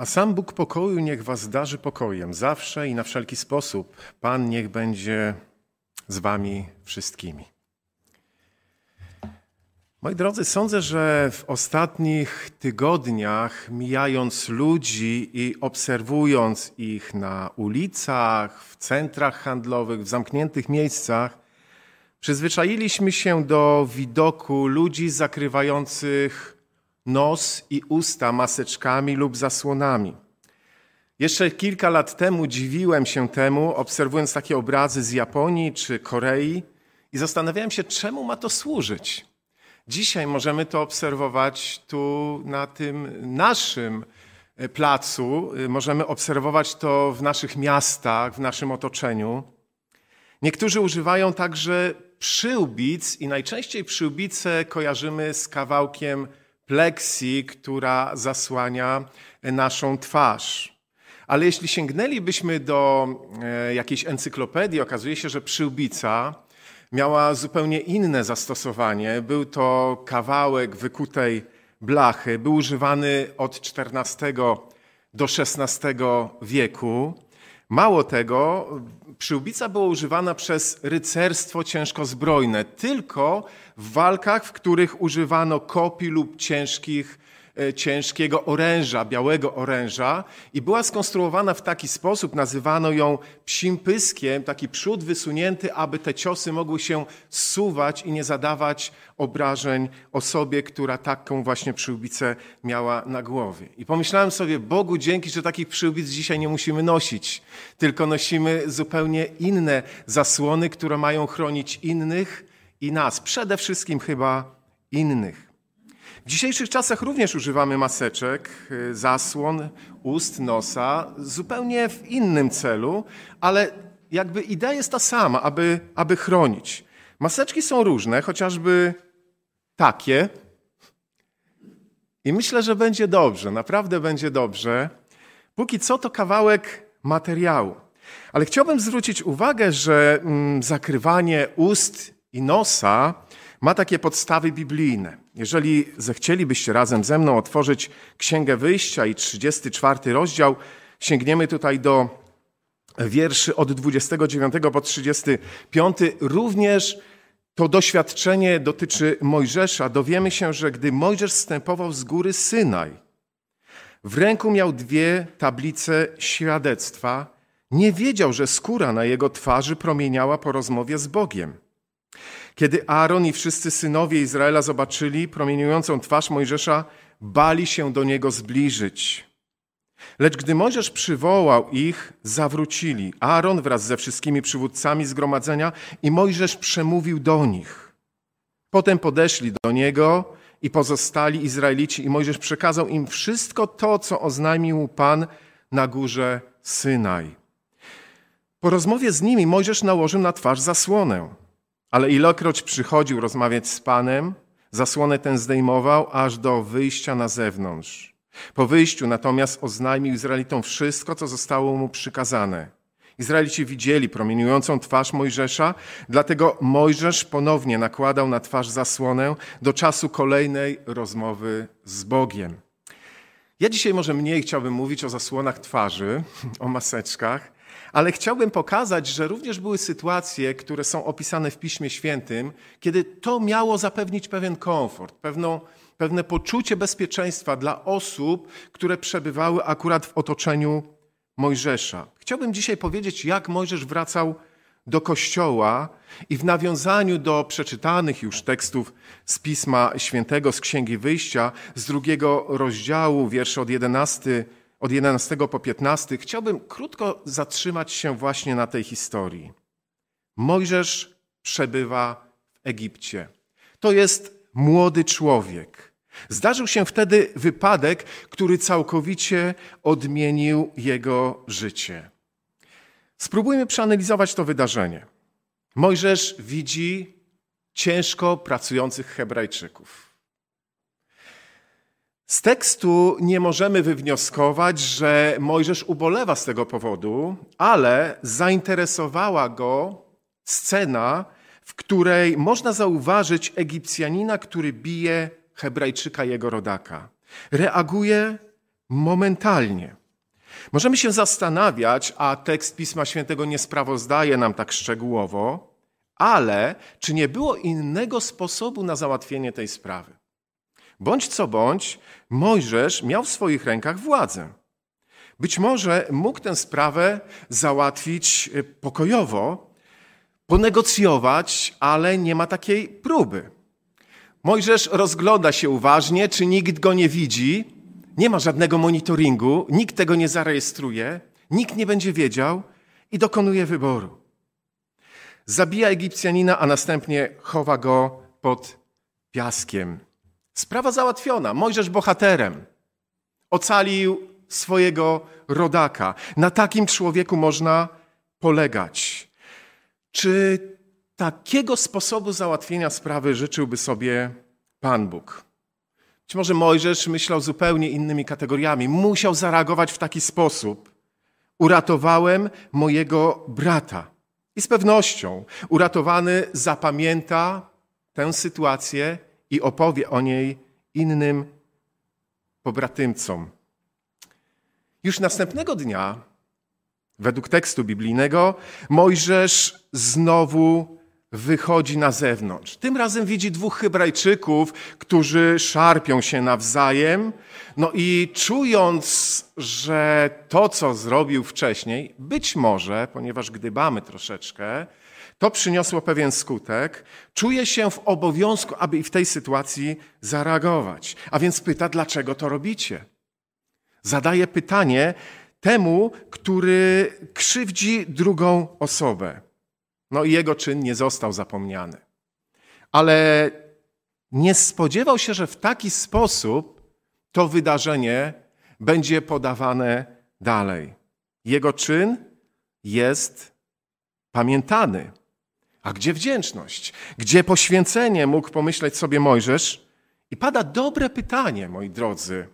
A sam Bóg pokoju niech was darzy pokojem, zawsze i na wszelki sposób. Pan niech będzie z wami wszystkimi. Moi drodzy, sądzę, że w ostatnich tygodniach, mijając ludzi i obserwując ich na ulicach, w centrach handlowych, w zamkniętych miejscach, przyzwyczailiśmy się do widoku ludzi zakrywających nos i usta maseczkami lub zasłonami. Jeszcze kilka lat temu dziwiłem się temu, obserwując takie obrazy z Japonii czy Korei i zastanawiałem się, czemu ma to służyć. Dzisiaj możemy to obserwować tu na tym naszym e, placu, e, możemy obserwować to w naszych miastach, w naszym otoczeniu. Niektórzy używają także przyłbic i najczęściej przyłbice kojarzymy z kawałkiem pleksji, która zasłania naszą twarz. Ale jeśli sięgnęlibyśmy do e, jakiejś encyklopedii, okazuje się, że przyłbica miała zupełnie inne zastosowanie. Był to kawałek wykutej blachy, był używany od XIV do XVI wieku. Mało tego, przyłbica była używana przez rycerstwo ciężkozbrojne tylko w walkach, w których używano kopii lub ciężkich ciężkiego oręża, białego oręża i była skonstruowana w taki sposób, nazywano ją psim pyskiem, taki przód wysunięty, aby te ciosy mogły się zsuwać i nie zadawać obrażeń osobie, która taką właśnie przyłbicę miała na głowie. I pomyślałem sobie, Bogu dzięki, że takich przyłbic dzisiaj nie musimy nosić, tylko nosimy zupełnie inne zasłony, które mają chronić innych i nas, przede wszystkim chyba innych. W dzisiejszych czasach również używamy maseczek, y, zasłon, ust, nosa, zupełnie w innym celu, ale jakby idea jest ta sama, aby, aby chronić. Maseczki są różne, chociażby takie. I myślę, że będzie dobrze, naprawdę będzie dobrze. Póki co to kawałek materiału. Ale chciałbym zwrócić uwagę, że mm, zakrywanie ust i nosa ma takie podstawy biblijne. Jeżeli zechcielibyście razem ze mną otworzyć Księgę Wyjścia i 34 rozdział, sięgniemy tutaj do wierszy od 29 po 35. Również to doświadczenie dotyczy Mojżesza. Dowiemy się, że gdy Mojżesz wstępował z góry Synaj, w ręku miał dwie tablice świadectwa, nie wiedział, że skóra na jego twarzy promieniała po rozmowie z Bogiem. Kiedy Aaron i wszyscy synowie Izraela zobaczyli promieniującą twarz Mojżesza, bali się do niego zbliżyć. Lecz gdy Mojżesz przywołał ich, zawrócili. Aaron wraz ze wszystkimi przywódcami zgromadzenia i Mojżesz przemówił do nich. Potem podeszli do niego i pozostali Izraelici i Mojżesz przekazał im wszystko to, co oznajmił Pan na górze Synaj. Po rozmowie z nimi Mojżesz nałożył na twarz zasłonę. Ale ilokroć przychodził rozmawiać z Panem, zasłonę tę zdejmował aż do wyjścia na zewnątrz. Po wyjściu natomiast oznajmił Izraelitom wszystko, co zostało mu przykazane. Izraelici widzieli promieniującą twarz Mojżesza, dlatego Mojżesz ponownie nakładał na twarz zasłonę do czasu kolejnej rozmowy z Bogiem. Ja dzisiaj może mniej chciałbym mówić o zasłonach twarzy, o maseczkach, ale chciałbym pokazać, że również były sytuacje, które są opisane w Piśmie Świętym, kiedy to miało zapewnić pewien komfort, pewną, pewne poczucie bezpieczeństwa dla osób, które przebywały akurat w otoczeniu Mojżesza. Chciałbym dzisiaj powiedzieć, jak Mojżesz wracał do kościoła i w nawiązaniu do przeczytanych już tekstów z Pisma Świętego, z Księgi Wyjścia, z drugiego rozdziału, wiersze od 11 od 11 po 15, chciałbym krótko zatrzymać się właśnie na tej historii. Mojżesz przebywa w Egipcie. To jest młody człowiek. Zdarzył się wtedy wypadek, który całkowicie odmienił jego życie. Spróbujmy przeanalizować to wydarzenie. Mojżesz widzi ciężko pracujących Hebrajczyków. Z tekstu nie możemy wywnioskować, że Mojżesz ubolewa z tego powodu, ale zainteresowała go scena, w której można zauważyć Egipcjanina, który bije Hebrajczyka, jego rodaka. Reaguje momentalnie. Możemy się zastanawiać, a tekst Pisma Świętego nie sprawozdaje nam tak szczegółowo, ale czy nie było innego sposobu na załatwienie tej sprawy? Bądź co bądź, Mojżesz miał w swoich rękach władzę. Być może mógł tę sprawę załatwić e, pokojowo, ponegocjować, ale nie ma takiej próby. Mojżesz rozgląda się uważnie, czy nikt go nie widzi. Nie ma żadnego monitoringu, nikt tego nie zarejestruje, nikt nie będzie wiedział i dokonuje wyboru. Zabija Egipcjanina, a następnie chowa go pod piaskiem. Sprawa załatwiona. Mojżesz bohaterem. Ocalił swojego rodaka. Na takim człowieku można polegać. Czy takiego sposobu załatwienia sprawy życzyłby sobie Pan Bóg? Być może Mojżesz myślał zupełnie innymi kategoriami. Musiał zareagować w taki sposób. Uratowałem mojego brata. I z pewnością uratowany zapamięta tę sytuację i opowie o niej innym pobratymcom. Już następnego dnia, według tekstu biblijnego, Mojżesz znowu wychodzi na zewnątrz. Tym razem widzi dwóch Hebrajczyków, którzy szarpią się nawzajem. No i czując, że to, co zrobił wcześniej, być może, ponieważ gdybamy troszeczkę, to przyniosło pewien skutek, czuje się w obowiązku, aby w tej sytuacji zareagować. A więc pyta, dlaczego to robicie? Zadaje pytanie temu, który krzywdzi drugą osobę. No i jego czyn nie został zapomniany. Ale nie spodziewał się, że w taki sposób to wydarzenie będzie podawane dalej. Jego czyn jest pamiętany. A gdzie wdzięczność? Gdzie poświęcenie mógł pomyśleć sobie Mojżesz? I pada dobre pytanie, moi drodzy.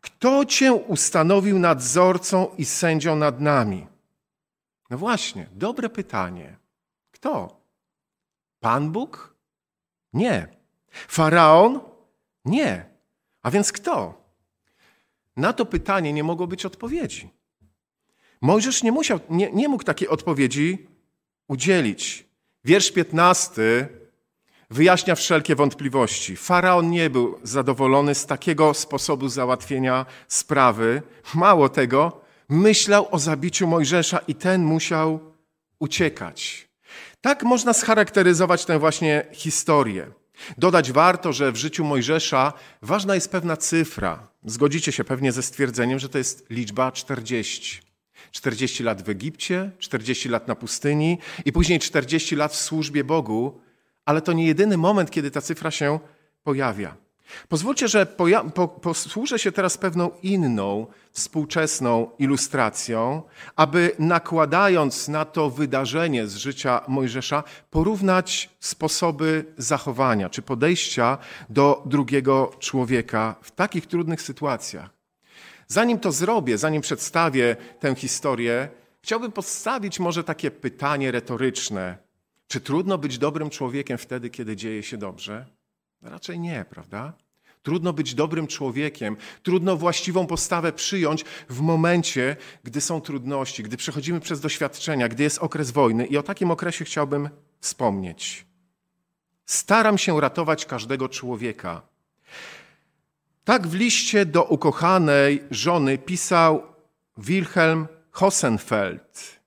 Kto cię ustanowił nadzorcą i sędzią nad nami? No właśnie, dobre pytanie. Kto? Pan Bóg? Nie. Faraon? Nie. A więc kto? Na to pytanie nie mogło być odpowiedzi. Mojżesz nie, musiał, nie, nie mógł takiej odpowiedzi udzielić. Wiersz 15 wyjaśnia wszelkie wątpliwości. Faraon nie był zadowolony z takiego sposobu załatwienia sprawy. Mało tego, myślał o zabiciu Mojżesza i ten musiał uciekać. Tak można scharakteryzować tę właśnie historię. Dodać warto, że w życiu Mojżesza ważna jest pewna cyfra. Zgodzicie się pewnie ze stwierdzeniem, że to jest liczba 40. 40 lat w Egipcie, 40 lat na pustyni i później 40 lat w służbie Bogu, ale to nie jedyny moment, kiedy ta cyfra się pojawia. Pozwólcie, że po posłużę się teraz pewną inną, współczesną ilustracją, aby nakładając na to wydarzenie z życia Mojżesza, porównać sposoby zachowania czy podejścia do drugiego człowieka w takich trudnych sytuacjach. Zanim to zrobię, zanim przedstawię tę historię, chciałbym postawić może takie pytanie retoryczne. Czy trudno być dobrym człowiekiem wtedy, kiedy dzieje się dobrze? Raczej nie, prawda? Trudno być dobrym człowiekiem, trudno właściwą postawę przyjąć w momencie, gdy są trudności, gdy przechodzimy przez doświadczenia, gdy jest okres wojny. I o takim okresie chciałbym wspomnieć. Staram się ratować każdego człowieka. Tak w liście do ukochanej żony pisał Wilhelm Hossenfeld.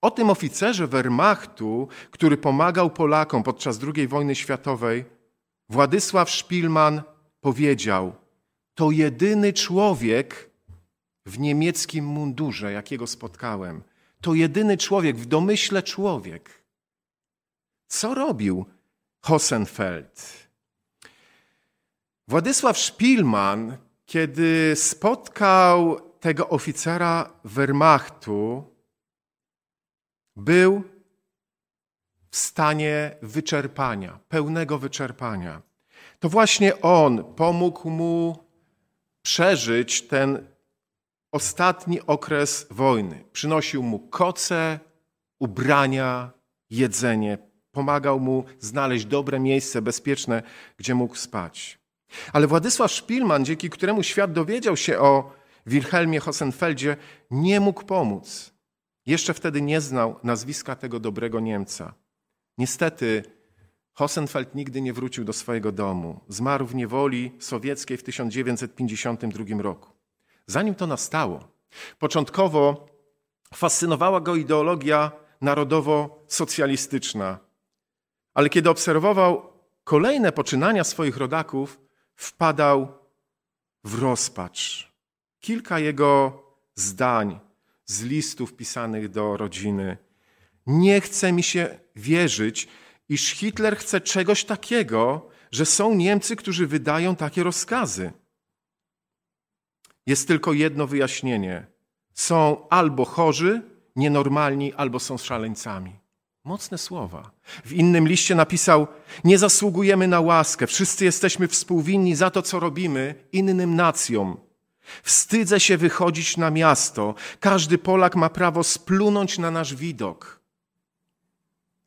O tym oficerze Wehrmachtu, który pomagał Polakom podczas II wojny światowej, Władysław Szpilman powiedział: To jedyny człowiek w niemieckim mundurze, jakiego spotkałem. To jedyny człowiek, w domyśle człowiek. Co robił Hossenfeld? Władysław Szpilman, kiedy spotkał tego oficera Wehrmachtu, był w stanie wyczerpania, pełnego wyczerpania. To właśnie on pomógł mu przeżyć ten ostatni okres wojny. Przynosił mu koce, ubrania, jedzenie. Pomagał mu znaleźć dobre miejsce, bezpieczne, gdzie mógł spać. Ale Władysław Szpilman, dzięki któremu świat dowiedział się o Wilhelmie Hosenfeldzie nie mógł pomóc. Jeszcze wtedy nie znał nazwiska tego dobrego Niemca. Niestety Hosenfeld nigdy nie wrócił do swojego domu. Zmarł w niewoli sowieckiej w 1952 roku. Zanim to nastało, początkowo fascynowała go ideologia narodowo-socjalistyczna. Ale kiedy obserwował kolejne poczynania swoich rodaków, wpadał w rozpacz. Kilka jego zdań z listów pisanych do rodziny. Nie chce mi się wierzyć, iż Hitler chce czegoś takiego, że są Niemcy, którzy wydają takie rozkazy. Jest tylko jedno wyjaśnienie. Są albo chorzy, nienormalni, albo są szaleńcami. Mocne słowa. W innym liście napisał: Nie zasługujemy na łaskę, wszyscy jesteśmy współwinni za to, co robimy innym nacjom. Wstydzę się wychodzić na miasto. Każdy Polak ma prawo splunąć na nasz widok.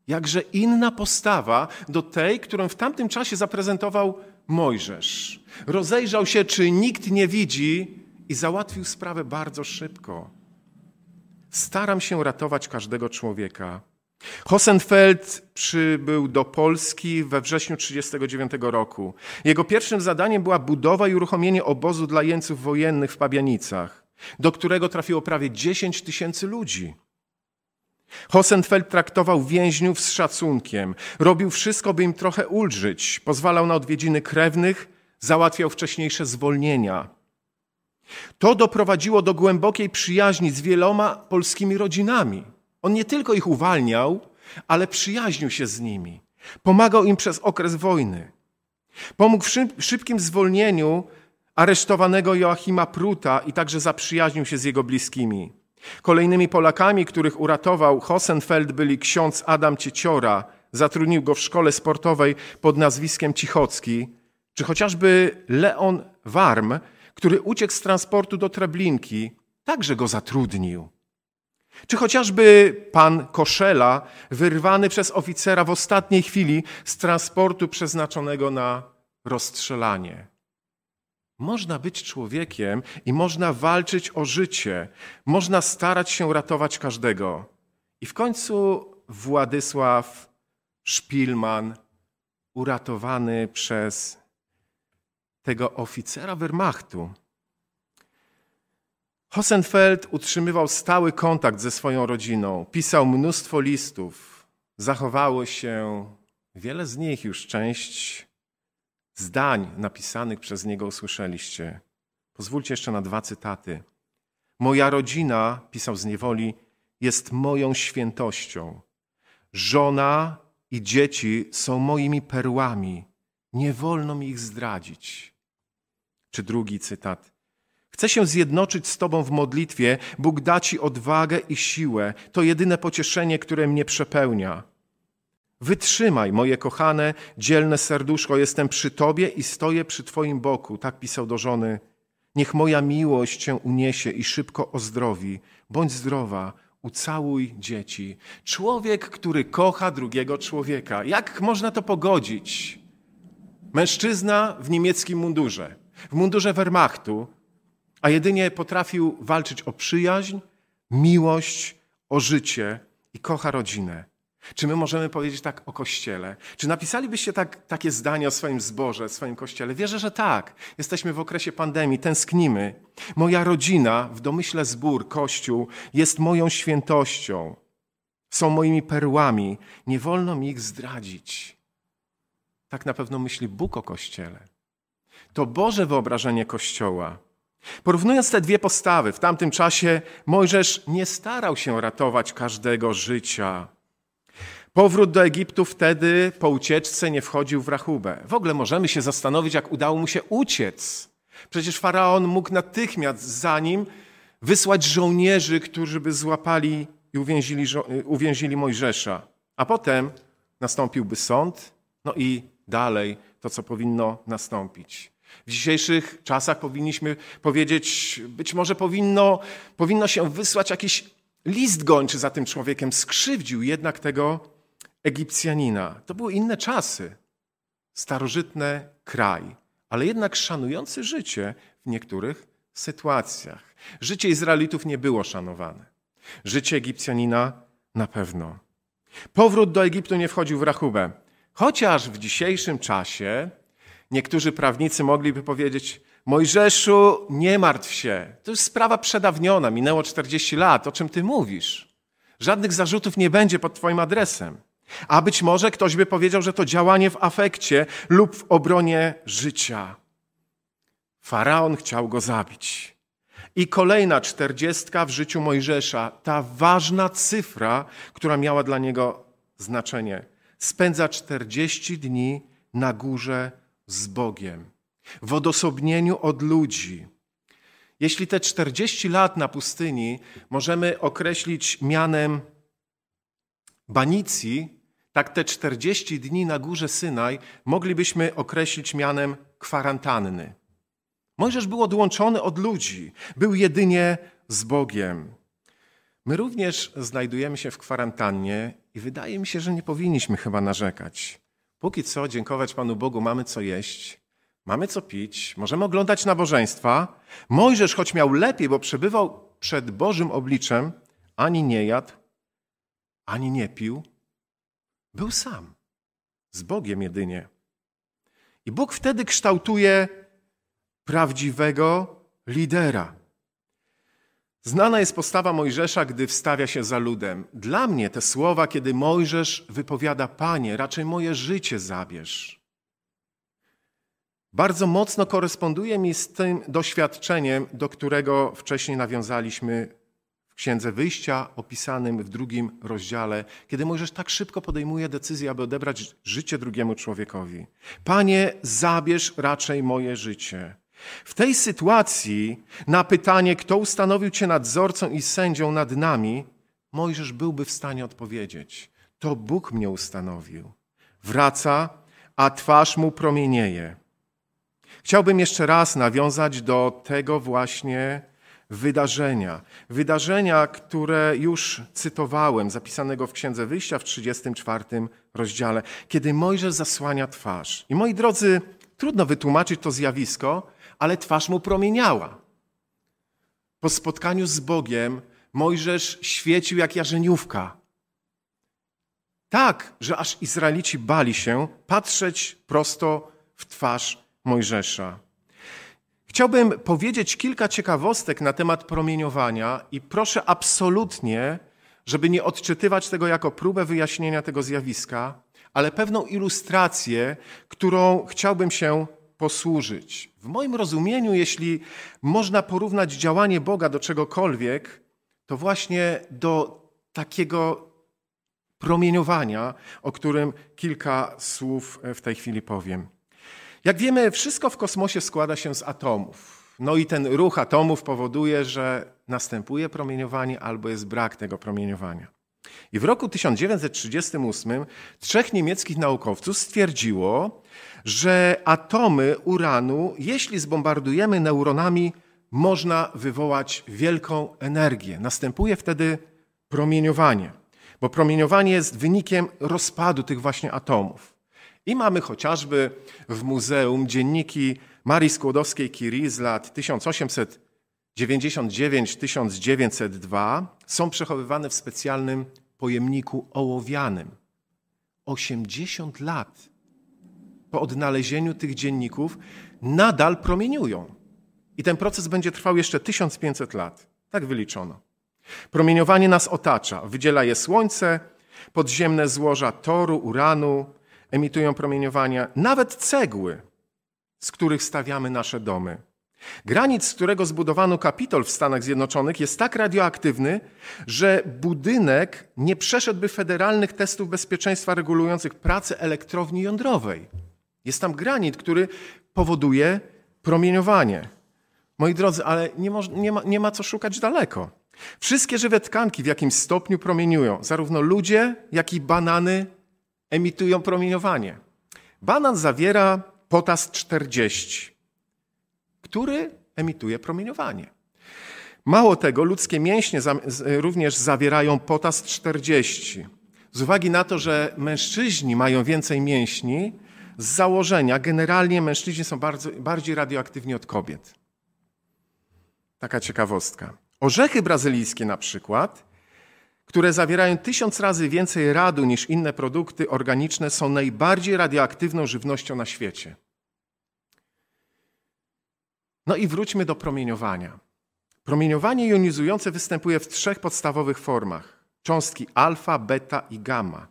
Jakże inna postawa do tej, którą w tamtym czasie zaprezentował Mojżesz. Rozejrzał się, czy nikt nie widzi i załatwił sprawę bardzo szybko. Staram się ratować każdego człowieka. Hosenfeld przybył do Polski we wrześniu 1939 roku. Jego pierwszym zadaniem była budowa i uruchomienie obozu dla jeńców wojennych w Pabianicach, do którego trafiło prawie 10 tysięcy ludzi. Hosenfeld traktował więźniów z szacunkiem, robił wszystko, by im trochę ulżyć, pozwalał na odwiedziny krewnych, załatwiał wcześniejsze zwolnienia. To doprowadziło do głębokiej przyjaźni z wieloma polskimi rodzinami. On nie tylko ich uwalniał, ale przyjaźnił się z nimi. Pomagał im przez okres wojny. Pomógł w szybkim zwolnieniu aresztowanego Joachima Pruta i także zaprzyjaźnił się z jego bliskimi. Kolejnymi Polakami, których uratował Hosenfeld, byli ksiądz Adam Cieciora, zatrudnił go w szkole sportowej pod nazwiskiem Cichocki, czy chociażby Leon Warm, który uciekł z transportu do Treblinki, także go zatrudnił. Czy chociażby pan Koszela, wyrwany przez oficera w ostatniej chwili z transportu przeznaczonego na rozstrzelanie. Można być człowiekiem i można walczyć o życie, można starać się ratować każdego. I w końcu Władysław Szpilman, uratowany przez tego oficera Wehrmachtu, Hosenfeld utrzymywał stały kontakt ze swoją rodziną, pisał mnóstwo listów. Zachowało się wiele z nich, już część zdań napisanych przez niego usłyszeliście. Pozwólcie jeszcze na dwa cytaty. Moja rodzina, pisał z niewoli, jest moją świętością. Żona i dzieci są moimi perłami. Nie wolno mi ich zdradzić. Czy drugi cytat. Chcę się zjednoczyć z Tobą w modlitwie. Bóg da Ci odwagę i siłę. To jedyne pocieszenie, które mnie przepełnia. Wytrzymaj, moje kochane, dzielne serduszko, jestem przy Tobie i stoję przy Twoim boku. Tak pisał do żony. Niech moja miłość Cię uniesie i szybko ozdrowi. Bądź zdrowa, ucałuj dzieci. Człowiek, który kocha drugiego człowieka. Jak można to pogodzić? Mężczyzna w niemieckim mundurze, w mundurze Wehrmachtu, a jedynie potrafił walczyć o przyjaźń, miłość, o życie i kocha rodzinę. Czy my możemy powiedzieć tak o Kościele? Czy napisalibyście tak, takie zdanie o swoim zborze, swoim Kościele? Wierzę, że tak. Jesteśmy w okresie pandemii, tęsknimy. Moja rodzina, w domyśle zbór, Kościół, jest moją świętością. Są moimi perłami. Nie wolno mi ich zdradzić. Tak na pewno myśli Bóg o Kościele. To Boże wyobrażenie Kościoła. Porównując te dwie postawy, w tamtym czasie Mojżesz nie starał się ratować każdego życia. Powrót do Egiptu wtedy po ucieczce nie wchodził w rachubę. W ogóle możemy się zastanowić, jak udało mu się uciec. Przecież faraon mógł natychmiast za nim wysłać żołnierzy, którzy by złapali i uwięzili, uwięzili Mojżesza. A potem nastąpiłby sąd, no i dalej to, co powinno nastąpić. W dzisiejszych czasach powinniśmy powiedzieć, być może powinno, powinno się wysłać jakiś list gończy za tym człowiekiem. Skrzywdził jednak tego Egipcjanina. To były inne czasy, starożytny kraj, ale jednak szanujący życie w niektórych sytuacjach. Życie Izraelitów nie było szanowane. Życie Egipcjanina na pewno. Powrót do Egiptu nie wchodził w rachubę. Chociaż w dzisiejszym czasie niektórzy prawnicy mogliby powiedzieć: Mojżeszu, nie martw się, to jest sprawa przedawniona, minęło 40 lat, o czym ty mówisz? Żadnych zarzutów nie będzie pod twoim adresem. A być może ktoś by powiedział, że to działanie w afekcie lub w obronie życia. Faraon chciał go zabić. I kolejna czterdziestka w życiu Mojżesza, ta ważna cyfra, która miała dla niego znaczenie. Spędza czterdzieści dni na górze z Bogiem, w odosobnieniu od ludzi. Jeśli te czterdzieści lat na pustyni możemy określić mianem banicji, tak te czterdzieści dni na górze Synaj moglibyśmy określić mianem kwarantanny. Mojżesz był odłączony od ludzi, był jedynie z Bogiem. My również znajdujemy się w kwarantannie i wydaje mi się, że nie powinniśmy chyba narzekać. Póki co, dziękować Panu Bogu, mamy co jeść, mamy co pić, możemy oglądać nabożeństwa. Mojżesz, choć miał lepiej, bo przebywał przed Bożym obliczem, ani nie jadł, ani nie pił, był sam, z Bogiem jedynie. I Bóg wtedy kształtuje prawdziwego lidera. Znana jest postawa Mojżesza, gdy wstawia się za ludem. Dla mnie te słowa, kiedy Mojżesz wypowiada: Panie, raczej moje życie zabierz. Bardzo mocno koresponduje mi z tym doświadczeniem, do którego wcześniej nawiązaliśmy w Księdze Wyjścia, opisanym w drugim rozdziale, kiedy Mojżesz tak szybko podejmuje decyzję, aby odebrać życie drugiemu człowiekowi. Panie, zabierz raczej moje życie. W tej sytuacji na pytanie, kto ustanowił cię nadzorcą i sędzią nad nami, Mojżesz byłby w stanie odpowiedzieć: To Bóg mnie ustanowił. Wraca, a twarz mu promienieje. Chciałbym jeszcze raz nawiązać do tego właśnie wydarzenia. Wydarzenia, które już cytowałem, zapisanego w Księdze Wyjścia w 34 rozdziale, kiedy Mojżesz zasłania twarz. I moi drodzy, trudno wytłumaczyć to zjawisko, ale twarz mu promieniała. Po spotkaniu z Bogiem Mojżesz świecił jak jarzeniówka. Tak, że aż Izraelici bali się patrzeć prosto w twarz Mojżesza. Chciałbym powiedzieć kilka ciekawostek na temat promieniowania i proszę absolutnie, żeby nie odczytywać tego jako próbę wyjaśnienia tego zjawiska, ale pewną ilustrację, którą chciałbym się posłużyć. W moim rozumieniu, jeśli można porównać działanie Boga do czegokolwiek, to właśnie do takiego promieniowania, o którym kilka słów w tej chwili powiem. Jak wiemy, wszystko w kosmosie składa się z atomów. No i ten ruch atomów powoduje, że następuje promieniowanie albo jest brak tego promieniowania. I w roku 1938 trzech niemieckich naukowców stwierdziło, że atomy uranu, jeśli zbombardujemy neuronami, można wywołać wielką energię. Następuje wtedy promieniowanie, bo promieniowanie jest wynikiem rozpadu tych właśnie atomów. I mamy chociażby w muzeum dzienniki Marii Skłodowskiej-Curie z lat 1899-1902 są przechowywane w specjalnym pojemniku ołowianym. 80 lat po odnalezieniu tych dzienników nadal promieniują. I ten proces będzie trwał jeszcze 1500 lat. Tak wyliczono. Promieniowanie nas otacza. Wydziela je słońce, podziemne złoża toru, uranu, emitują promieniowania, nawet cegły, z których stawiamy nasze domy. Granic, z którego zbudowano Kapitol w Stanach Zjednoczonych, jest tak radioaktywny, że budynek nie przeszedłby federalnych testów bezpieczeństwa regulujących pracę elektrowni jądrowej. Jest tam granit, który powoduje promieniowanie. Moi drodzy, ale nie, nie, ma, nie ma co szukać daleko. Wszystkie żywe tkanki w jakimś stopniu promieniują. Zarówno ludzie, jak i banany emitują promieniowanie. Banan zawiera potas 40, który emituje promieniowanie. Mało tego, ludzkie mięśnie również zawierają potas 40. Z uwagi na to, że mężczyźni mają więcej mięśni, z założenia generalnie mężczyźni są bardzo, bardziej radioaktywni od kobiet. taka ciekawostka. Orzechy brazylijskie na przykład, które zawierają tysiąc razy więcej radu niż inne produkty organiczne, są najbardziej radioaktywną żywnością na świecie. No i wróćmy do promieniowania. Promieniowanie jonizujące występuje w trzech podstawowych formach: cząstki alfa, beta i gamma.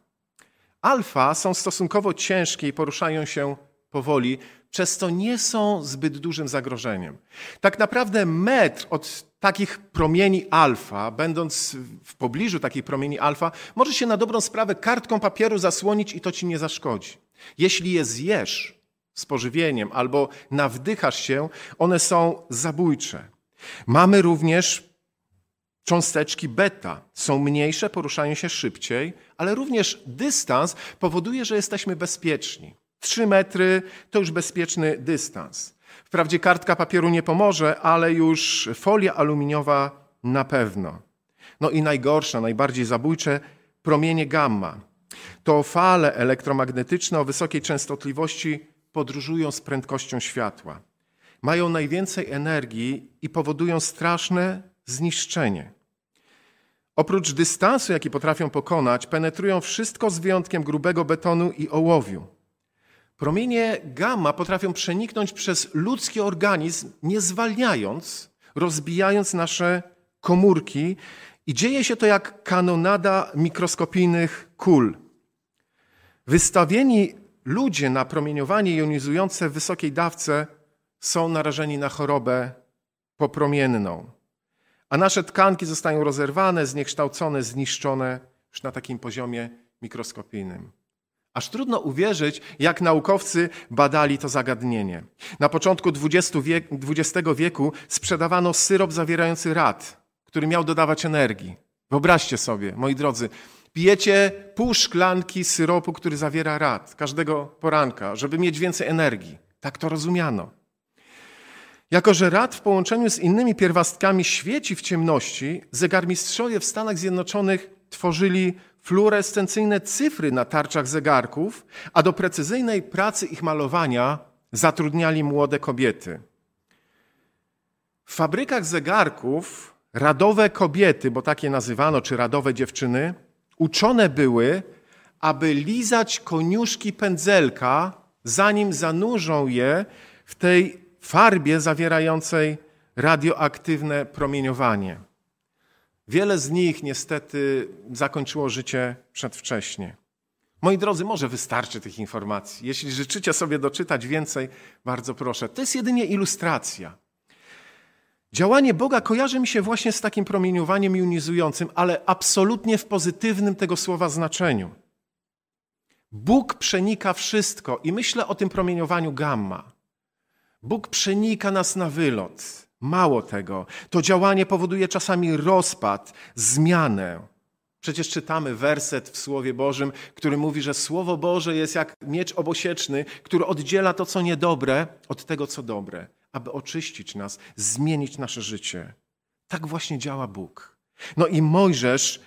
Alfa są stosunkowo ciężkie i poruszają się powoli, przez co nie są zbyt dużym zagrożeniem. Tak naprawdę metr od takich promieni alfa, będąc w pobliżu takich promieni alfa, może się na dobrą sprawę kartką papieru zasłonić i to ci nie zaszkodzi. Jeśli je zjesz z pożywieniem albo nawdychasz się, one są zabójcze. Mamy również cząsteczki beta. Są mniejsze, poruszają się szybciej, ale również dystans powoduje, że jesteśmy bezpieczni. Trzy metry to już bezpieczny dystans. Wprawdzie kartka papieru nie pomoże, ale już folia aluminiowa na pewno. No i najgorsze, najbardziej zabójcze promienie gamma. To fale elektromagnetyczne o wysokiej częstotliwości podróżują z prędkością światła. Mają najwięcej energii i powodują straszne zniszczenie. Oprócz dystansu, jaki potrafią pokonać, penetrują wszystko z wyjątkiem grubego betonu i ołowiu. Promienie gamma potrafią przeniknąć przez ludzki organizm, nie zwalniając, rozbijając nasze komórki, i dzieje się to jak kanonada mikroskopijnych kul. Wystawieni ludzie na promieniowanie jonizujące w wysokiej dawce są narażeni na chorobę popromienną, a nasze tkanki zostają rozerwane, zniekształcone, zniszczone już na takim poziomie mikroskopijnym. Aż trudno uwierzyć, jak naukowcy badali to zagadnienie. Na początku XX wieku sprzedawano syrop zawierający rad, który miał dodawać energii. Wyobraźcie sobie, moi drodzy, pijecie pół szklanki syropu, który zawiera rad każdego poranka, żeby mieć więcej energii. Tak to rozumiano. Jako, że rad w połączeniu z innymi pierwiastkami świeci w ciemności, zegarmistrzowie w Stanach Zjednoczonych tworzyli fluorescencyjne cyfry na tarczach zegarków, a do precyzyjnej pracy ich malowania zatrudniali młode kobiety. W fabrykach zegarków radowe kobiety, bo takie nazywano, czy radowe dziewczyny, uczone były, aby lizać koniuszki pędzelka, zanim zanurzą je w tej farbie zawierającej radioaktywne promieniowanie. Wiele z nich niestety zakończyło życie przedwcześnie. Moi drodzy, może wystarczy tych informacji. Jeśli życzycie sobie doczytać więcej, bardzo proszę. To jest jedynie ilustracja. Działanie Boga kojarzy mi się właśnie z takim promieniowaniem jonizującym, ale absolutnie w pozytywnym tego słowa znaczeniu. Bóg przenika wszystko i myślę o tym promieniowaniu gamma. Bóg przenika nas na wylot. Mało tego, to działanie powoduje czasami rozpad, zmianę. Przecież czytamy werset w Słowie Bożym, który mówi, że Słowo Boże jest jak miecz obosieczny, który oddziela to, co niedobre, od tego, co dobre, aby oczyścić nas, zmienić nasze życie. Tak właśnie działa Bóg. No i Mojżesz,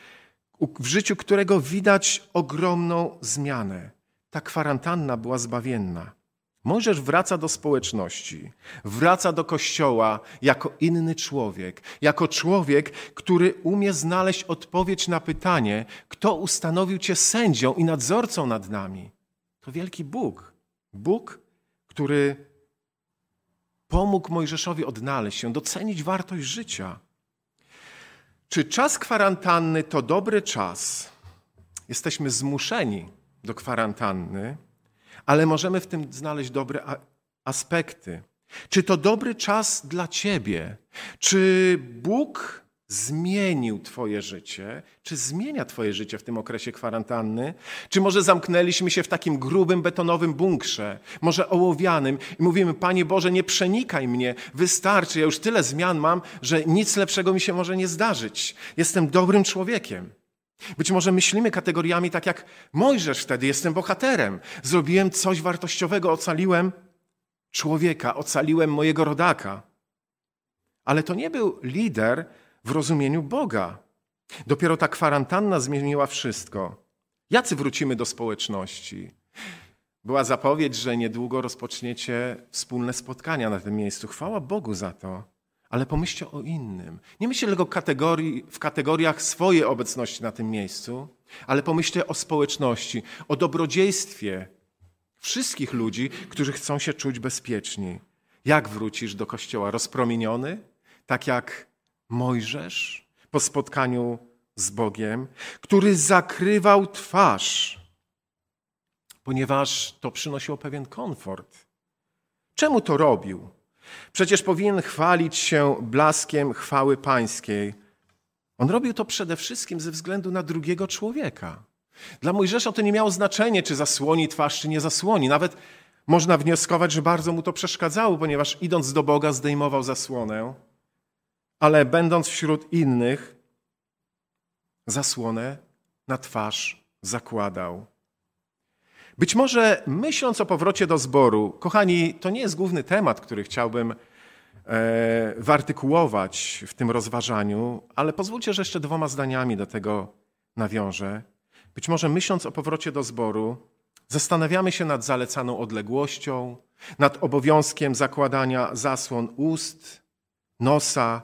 w życiu którego widać ogromną zmianę. Ta kwarantanna była zbawienna. Mojżesz wraca do społeczności, wraca do kościoła jako inny człowiek, jako człowiek, który umie znaleźć odpowiedź na pytanie, kto ustanowił cię sędzią i nadzorcą nad nami. To wielki Bóg. Bóg, który pomógł Mojżeszowi odnaleźć się, docenić wartość życia. Czy czas kwarantanny to dobry czas? Jesteśmy zmuszeni do kwarantanny ale możemy w tym znaleźć dobre aspekty. Czy to dobry czas dla Ciebie? Czy Bóg zmienił Twoje życie? Czy zmienia Twoje życie w tym okresie kwarantanny? Czy może zamknęliśmy się w takim grubym, betonowym bunkrze, może ołowianym i mówimy, Panie Boże, nie przenikaj mnie, wystarczy, ja już tyle zmian mam, że nic lepszego mi się może nie zdarzyć. Jestem dobrym człowiekiem. Być może myślimy kategoriami tak jak Mojżesz wtedy, jestem bohaterem. Zrobiłem coś wartościowego, ocaliłem człowieka, ocaliłem mojego rodaka. Ale to nie był lider w rozumieniu Boga. Dopiero ta kwarantanna zmieniła wszystko. Jacy wrócimy do społeczności? Była zapowiedź, że niedługo rozpoczniecie wspólne spotkania na tym miejscu. Chwała Bogu za to. Ale pomyślcie o innym. Nie myślcie tylko kategorii, w kategoriach swojej obecności na tym miejscu, ale pomyślcie o społeczności, o dobrodziejstwie wszystkich ludzi, którzy chcą się czuć bezpieczni. Jak wrócisz do kościoła? Rozpromieniony? Tak jak Mojżesz po spotkaniu z Bogiem, który zakrywał twarz, ponieważ to przynosiło pewien komfort. Czemu to robił? Przecież powinien chwalić się blaskiem chwały pańskiej. On robił to przede wszystkim ze względu na drugiego człowieka. Dla Mojżesza to nie miało znaczenia, czy zasłoni twarz, czy nie zasłoni. Nawet można wnioskować, że bardzo mu to przeszkadzało, ponieważ idąc do Boga zdejmował zasłonę, ale będąc wśród innych, zasłonę na twarz zakładał. Być może myśląc o powrocie do zboru, kochani, to nie jest główny temat, który chciałbym e, w tym rozważaniu, ale pozwólcie, że jeszcze dwoma zdaniami do tego nawiążę. Być może myśląc o powrocie do zboru, zastanawiamy się nad zalecaną odległością, nad obowiązkiem zakładania zasłon ust, nosa.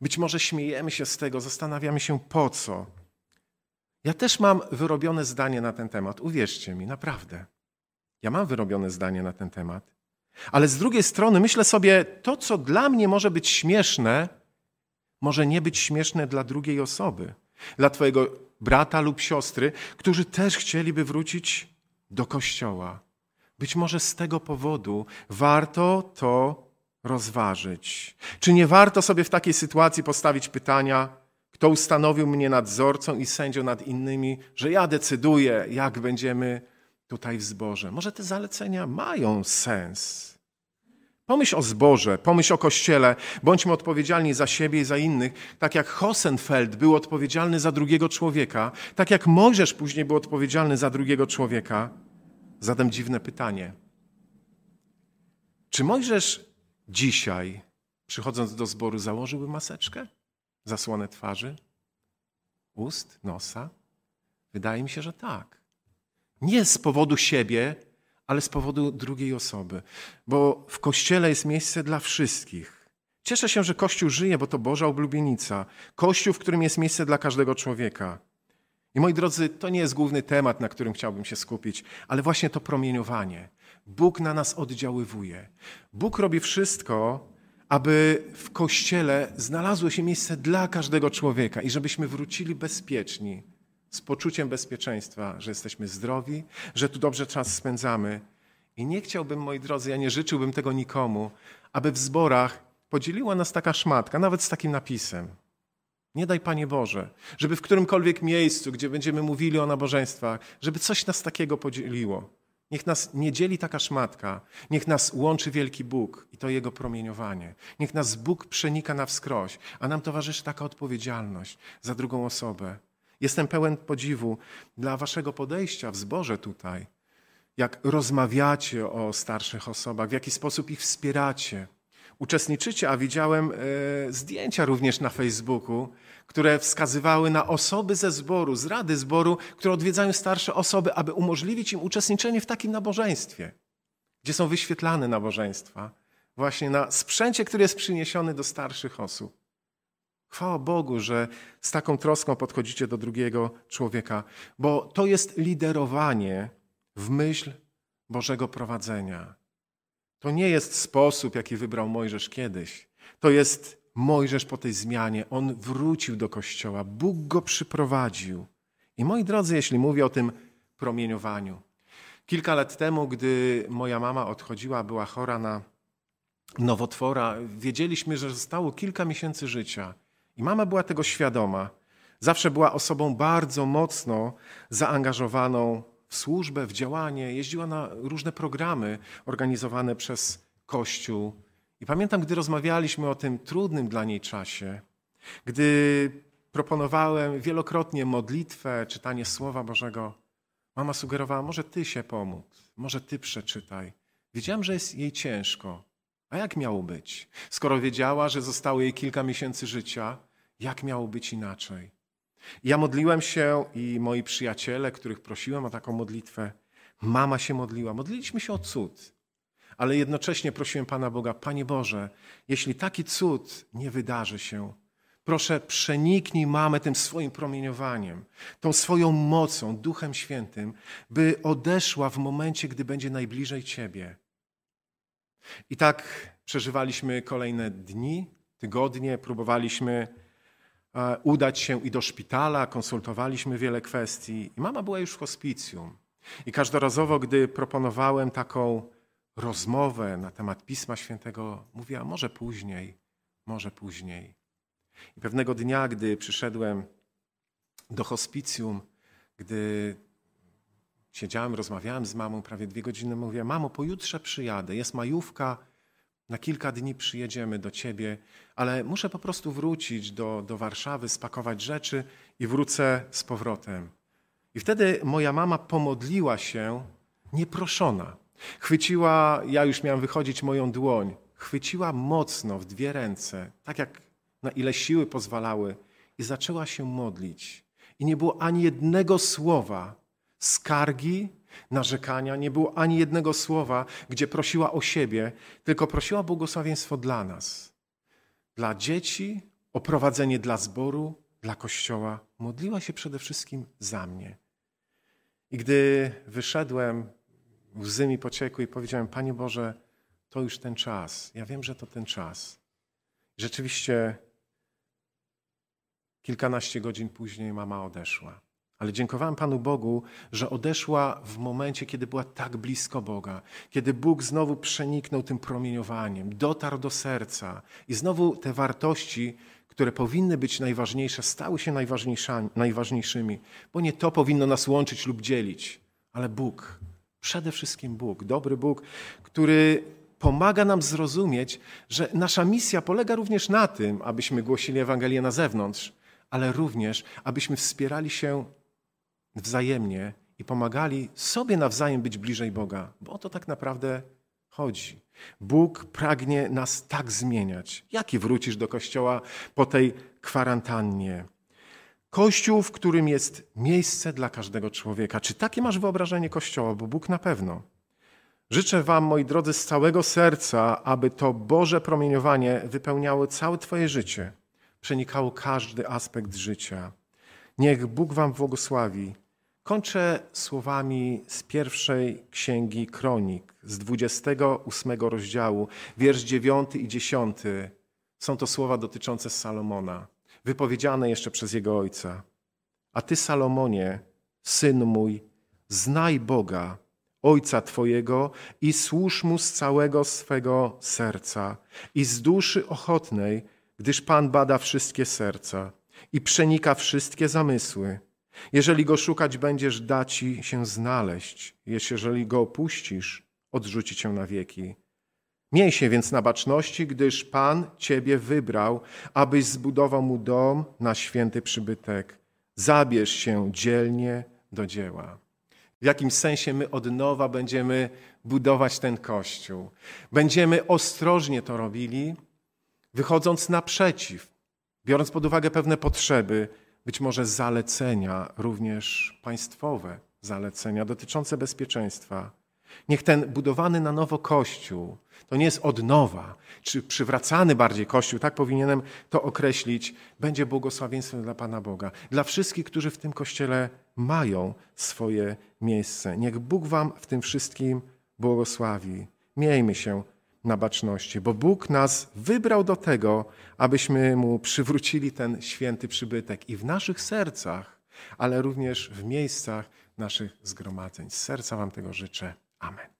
Być może śmiejemy się z tego, zastanawiamy się po co. Ja też mam wyrobione zdanie na ten temat, uwierzcie mi, naprawdę. Ja mam wyrobione zdanie na ten temat. Ale z drugiej strony myślę sobie, to co dla mnie może być śmieszne, może nie być śmieszne dla drugiej osoby, dla Twojego brata lub siostry, którzy też chcieliby wrócić do kościoła. Być może z tego powodu warto to rozważyć. Czy nie warto sobie w takiej sytuacji postawić pytania, kto ustanowił mnie nadzorcą i sędzią nad innymi, że ja decyduję, jak będziemy tutaj w zborze. Może te zalecenia mają sens. Pomyśl o zborze, pomyśl o kościele, bądźmy odpowiedzialni za siebie i za innych, tak jak Hosenfeld był odpowiedzialny za drugiego człowieka, tak jak Mojżesz później był odpowiedzialny za drugiego człowieka. Zadam dziwne pytanie. Czy Mojżesz dzisiaj, przychodząc do zboru, założyłby maseczkę? Zasłonę twarzy? Ust? Nosa? Wydaje mi się, że tak. Nie z powodu siebie, ale z powodu drugiej osoby. Bo w kościele jest miejsce dla wszystkich. Cieszę się, że Kościół żyje, bo to Boża oblubienica. Kościół, w którym jest miejsce dla każdego człowieka. I moi drodzy, to nie jest główny temat, na którym chciałbym się skupić, ale właśnie to promieniowanie. Bóg na nas oddziaływuje. Bóg robi wszystko, aby w kościele znalazło się miejsce dla każdego człowieka i żebyśmy wrócili bezpieczni, z poczuciem bezpieczeństwa, że jesteśmy zdrowi, że tu dobrze czas spędzamy. I nie chciałbym, moi drodzy, ja nie życzyłbym tego nikomu, aby w zborach podzieliła nas taka szmatka, nawet z takim napisem. Nie daj Panie Boże, żeby w którymkolwiek miejscu, gdzie będziemy mówili o nabożeństwach, żeby coś nas takiego podzieliło. Niech nas nie dzieli taka szmatka. Niech nas łączy wielki Bóg i to Jego promieniowanie. Niech nas Bóg przenika na wskroś, a nam towarzyszy taka odpowiedzialność za drugą osobę. Jestem pełen podziwu dla Waszego podejścia w zborze tutaj. Jak rozmawiacie o starszych osobach, w jaki sposób ich wspieracie. Uczestniczycie, a widziałem e, zdjęcia również na Facebooku, które wskazywały na osoby ze zboru, z rady zboru, które odwiedzają starsze osoby, aby umożliwić im uczestniczenie w takim nabożeństwie, gdzie są wyświetlane nabożeństwa, właśnie na sprzęcie, który jest przyniesiony do starszych osób. Chwała Bogu, że z taką troską podchodzicie do drugiego człowieka, bo to jest liderowanie w myśl Bożego prowadzenia. To nie jest sposób, jaki wybrał Mojżesz kiedyś. To jest Mojżesz po tej zmianie, on wrócił do kościoła, Bóg go przyprowadził. I moi drodzy, jeśli mówię o tym promieniowaniu, kilka lat temu, gdy moja mama odchodziła, była chora na nowotwora, wiedzieliśmy, że zostało kilka miesięcy życia. I mama była tego świadoma. Zawsze była osobą bardzo mocno zaangażowaną w służbę, w działanie. Jeździła na różne programy organizowane przez Kościół. I pamiętam, gdy rozmawialiśmy o tym trudnym dla niej czasie, gdy proponowałem wielokrotnie modlitwę, czytanie Słowa Bożego, mama sugerowała, może ty się pomóc, może ty przeczytaj. Wiedziałem, że jest jej ciężko. A jak miało być? Skoro wiedziała, że zostało jej kilka miesięcy życia, jak miało być inaczej? Ja modliłem się i moi przyjaciele, których prosiłem o taką modlitwę, mama się modliła. Modliliśmy się o cud. ale jednocześnie prosiłem Pana Boga, Panie Boże, jeśli taki cud nie wydarzy się, proszę przeniknij mamę tym swoim promieniowaniem, tą swoją mocą, Duchem Świętym, by odeszła w momencie, gdy będzie najbliżej Ciebie. I tak przeżywaliśmy kolejne dni, tygodnie, próbowaliśmy udać się i do szpitala, konsultowaliśmy wiele kwestii. I mama była już w hospicjum. I każdorazowo, gdy proponowałem taką rozmowę na temat Pisma Świętego, mówiła, może później, może później. I pewnego dnia, gdy przyszedłem do hospicjum, gdy siedziałem, rozmawiałem z mamą prawie dwie godziny, mówię, mamo, pojutrze przyjadę, jest majówka, na kilka dni przyjedziemy do ciebie, ale muszę po prostu wrócić do, do Warszawy, spakować rzeczy i wrócę z powrotem. I wtedy moja mama pomodliła się nieproszona. Chwyciła, ja już miałem wychodzić moją dłoń, chwyciła mocno w dwie ręce, tak jak na ile siły pozwalały, i zaczęła się modlić. I nie było ani jednego słowa skargi, narzekania, nie było ani jednego słowa, gdzie prosiła o siebie, tylko prosiła błogosławieństwo dla nas, dla dzieci, o prowadzenie dla zboru, dla kościoła. Modliła się przede wszystkim za mnie. I gdy wyszedłem, łzy mi pociekły i powiedziałem: Panie Boże, to już ten czas. Ja wiem, że to ten czas. Rzeczywiście kilkanaście godzin później mama odeszła. Ale dziękowałem Panu Bogu, że odeszła w momencie, kiedy była tak blisko Boga, kiedy Bóg znowu przeniknął tym promieniowaniem, dotarł do serca i znowu te wartości, które powinny być najważniejsze, stały się najważniejszymi, bo nie to powinno nas łączyć lub dzielić, ale Bóg, przede wszystkim Bóg, dobry Bóg, który pomaga nam zrozumieć, że nasza misja polega również na tym, abyśmy głosili Ewangelię na zewnątrz, ale również, abyśmy wspierali się wzajemnie i pomagali sobie nawzajem być bliżej Boga, bo o to tak naprawdę chodzi. Bóg pragnie nas tak zmieniać. Jaki wrócisz do kościoła po tej kwarantannie? Kościół, w którym jest miejsce dla każdego człowieka. Czy takie masz wyobrażenie kościoła? Bo Bóg na pewno. Życzę Wam, moi drodzy, z całego serca, aby to Boże promieniowanie wypełniało całe Twoje życie, przenikało każdy aspekt życia. Niech Bóg Wam błogosławi. Kończę słowami z pierwszej księgi Kronik, z 28 rozdziału, wiersz 9 i 10. Są to słowa dotyczące Salomona, wypowiedziane jeszcze przez jego ojca. A ty, Salomonie, syn mój, znaj Boga, ojca twojego, i służ mu z całego swego serca i z duszy ochotnej, gdyż Pan bada wszystkie serca i przenika wszystkie zamysły. Jeżeli go szukać będziesz, da ci się znaleźć. Jeżeli go opuścisz, odrzuci cię na wieki. Miej się więc na baczności, gdyż Pan ciebie wybrał, abyś zbudował mu dom na święty przybytek. Zabierz się dzielnie do dzieła. W jakimś sensie my od nowa będziemy budować ten kościół. Będziemy ostrożnie to robili, wychodząc naprzeciw, biorąc pod uwagę pewne potrzeby, być może zalecenia, również państwowe zalecenia dotyczące bezpieczeństwa. Niech ten budowany na nowo Kościół, to nie jest od nowa, czy przywracany bardziej Kościół, tak powinienem to określić, będzie błogosławieństwem dla Pana Boga. Dla wszystkich, którzy w tym Kościele mają swoje miejsce. Niech Bóg Wam w tym wszystkim błogosławi. Miejmy się na baczności, bo Bóg nas wybrał do tego, abyśmy Mu przywrócili ten święty przybytek i w naszych sercach, ale również w miejscach naszych zgromadzeń. Z serca Wam tego życzę. Amen.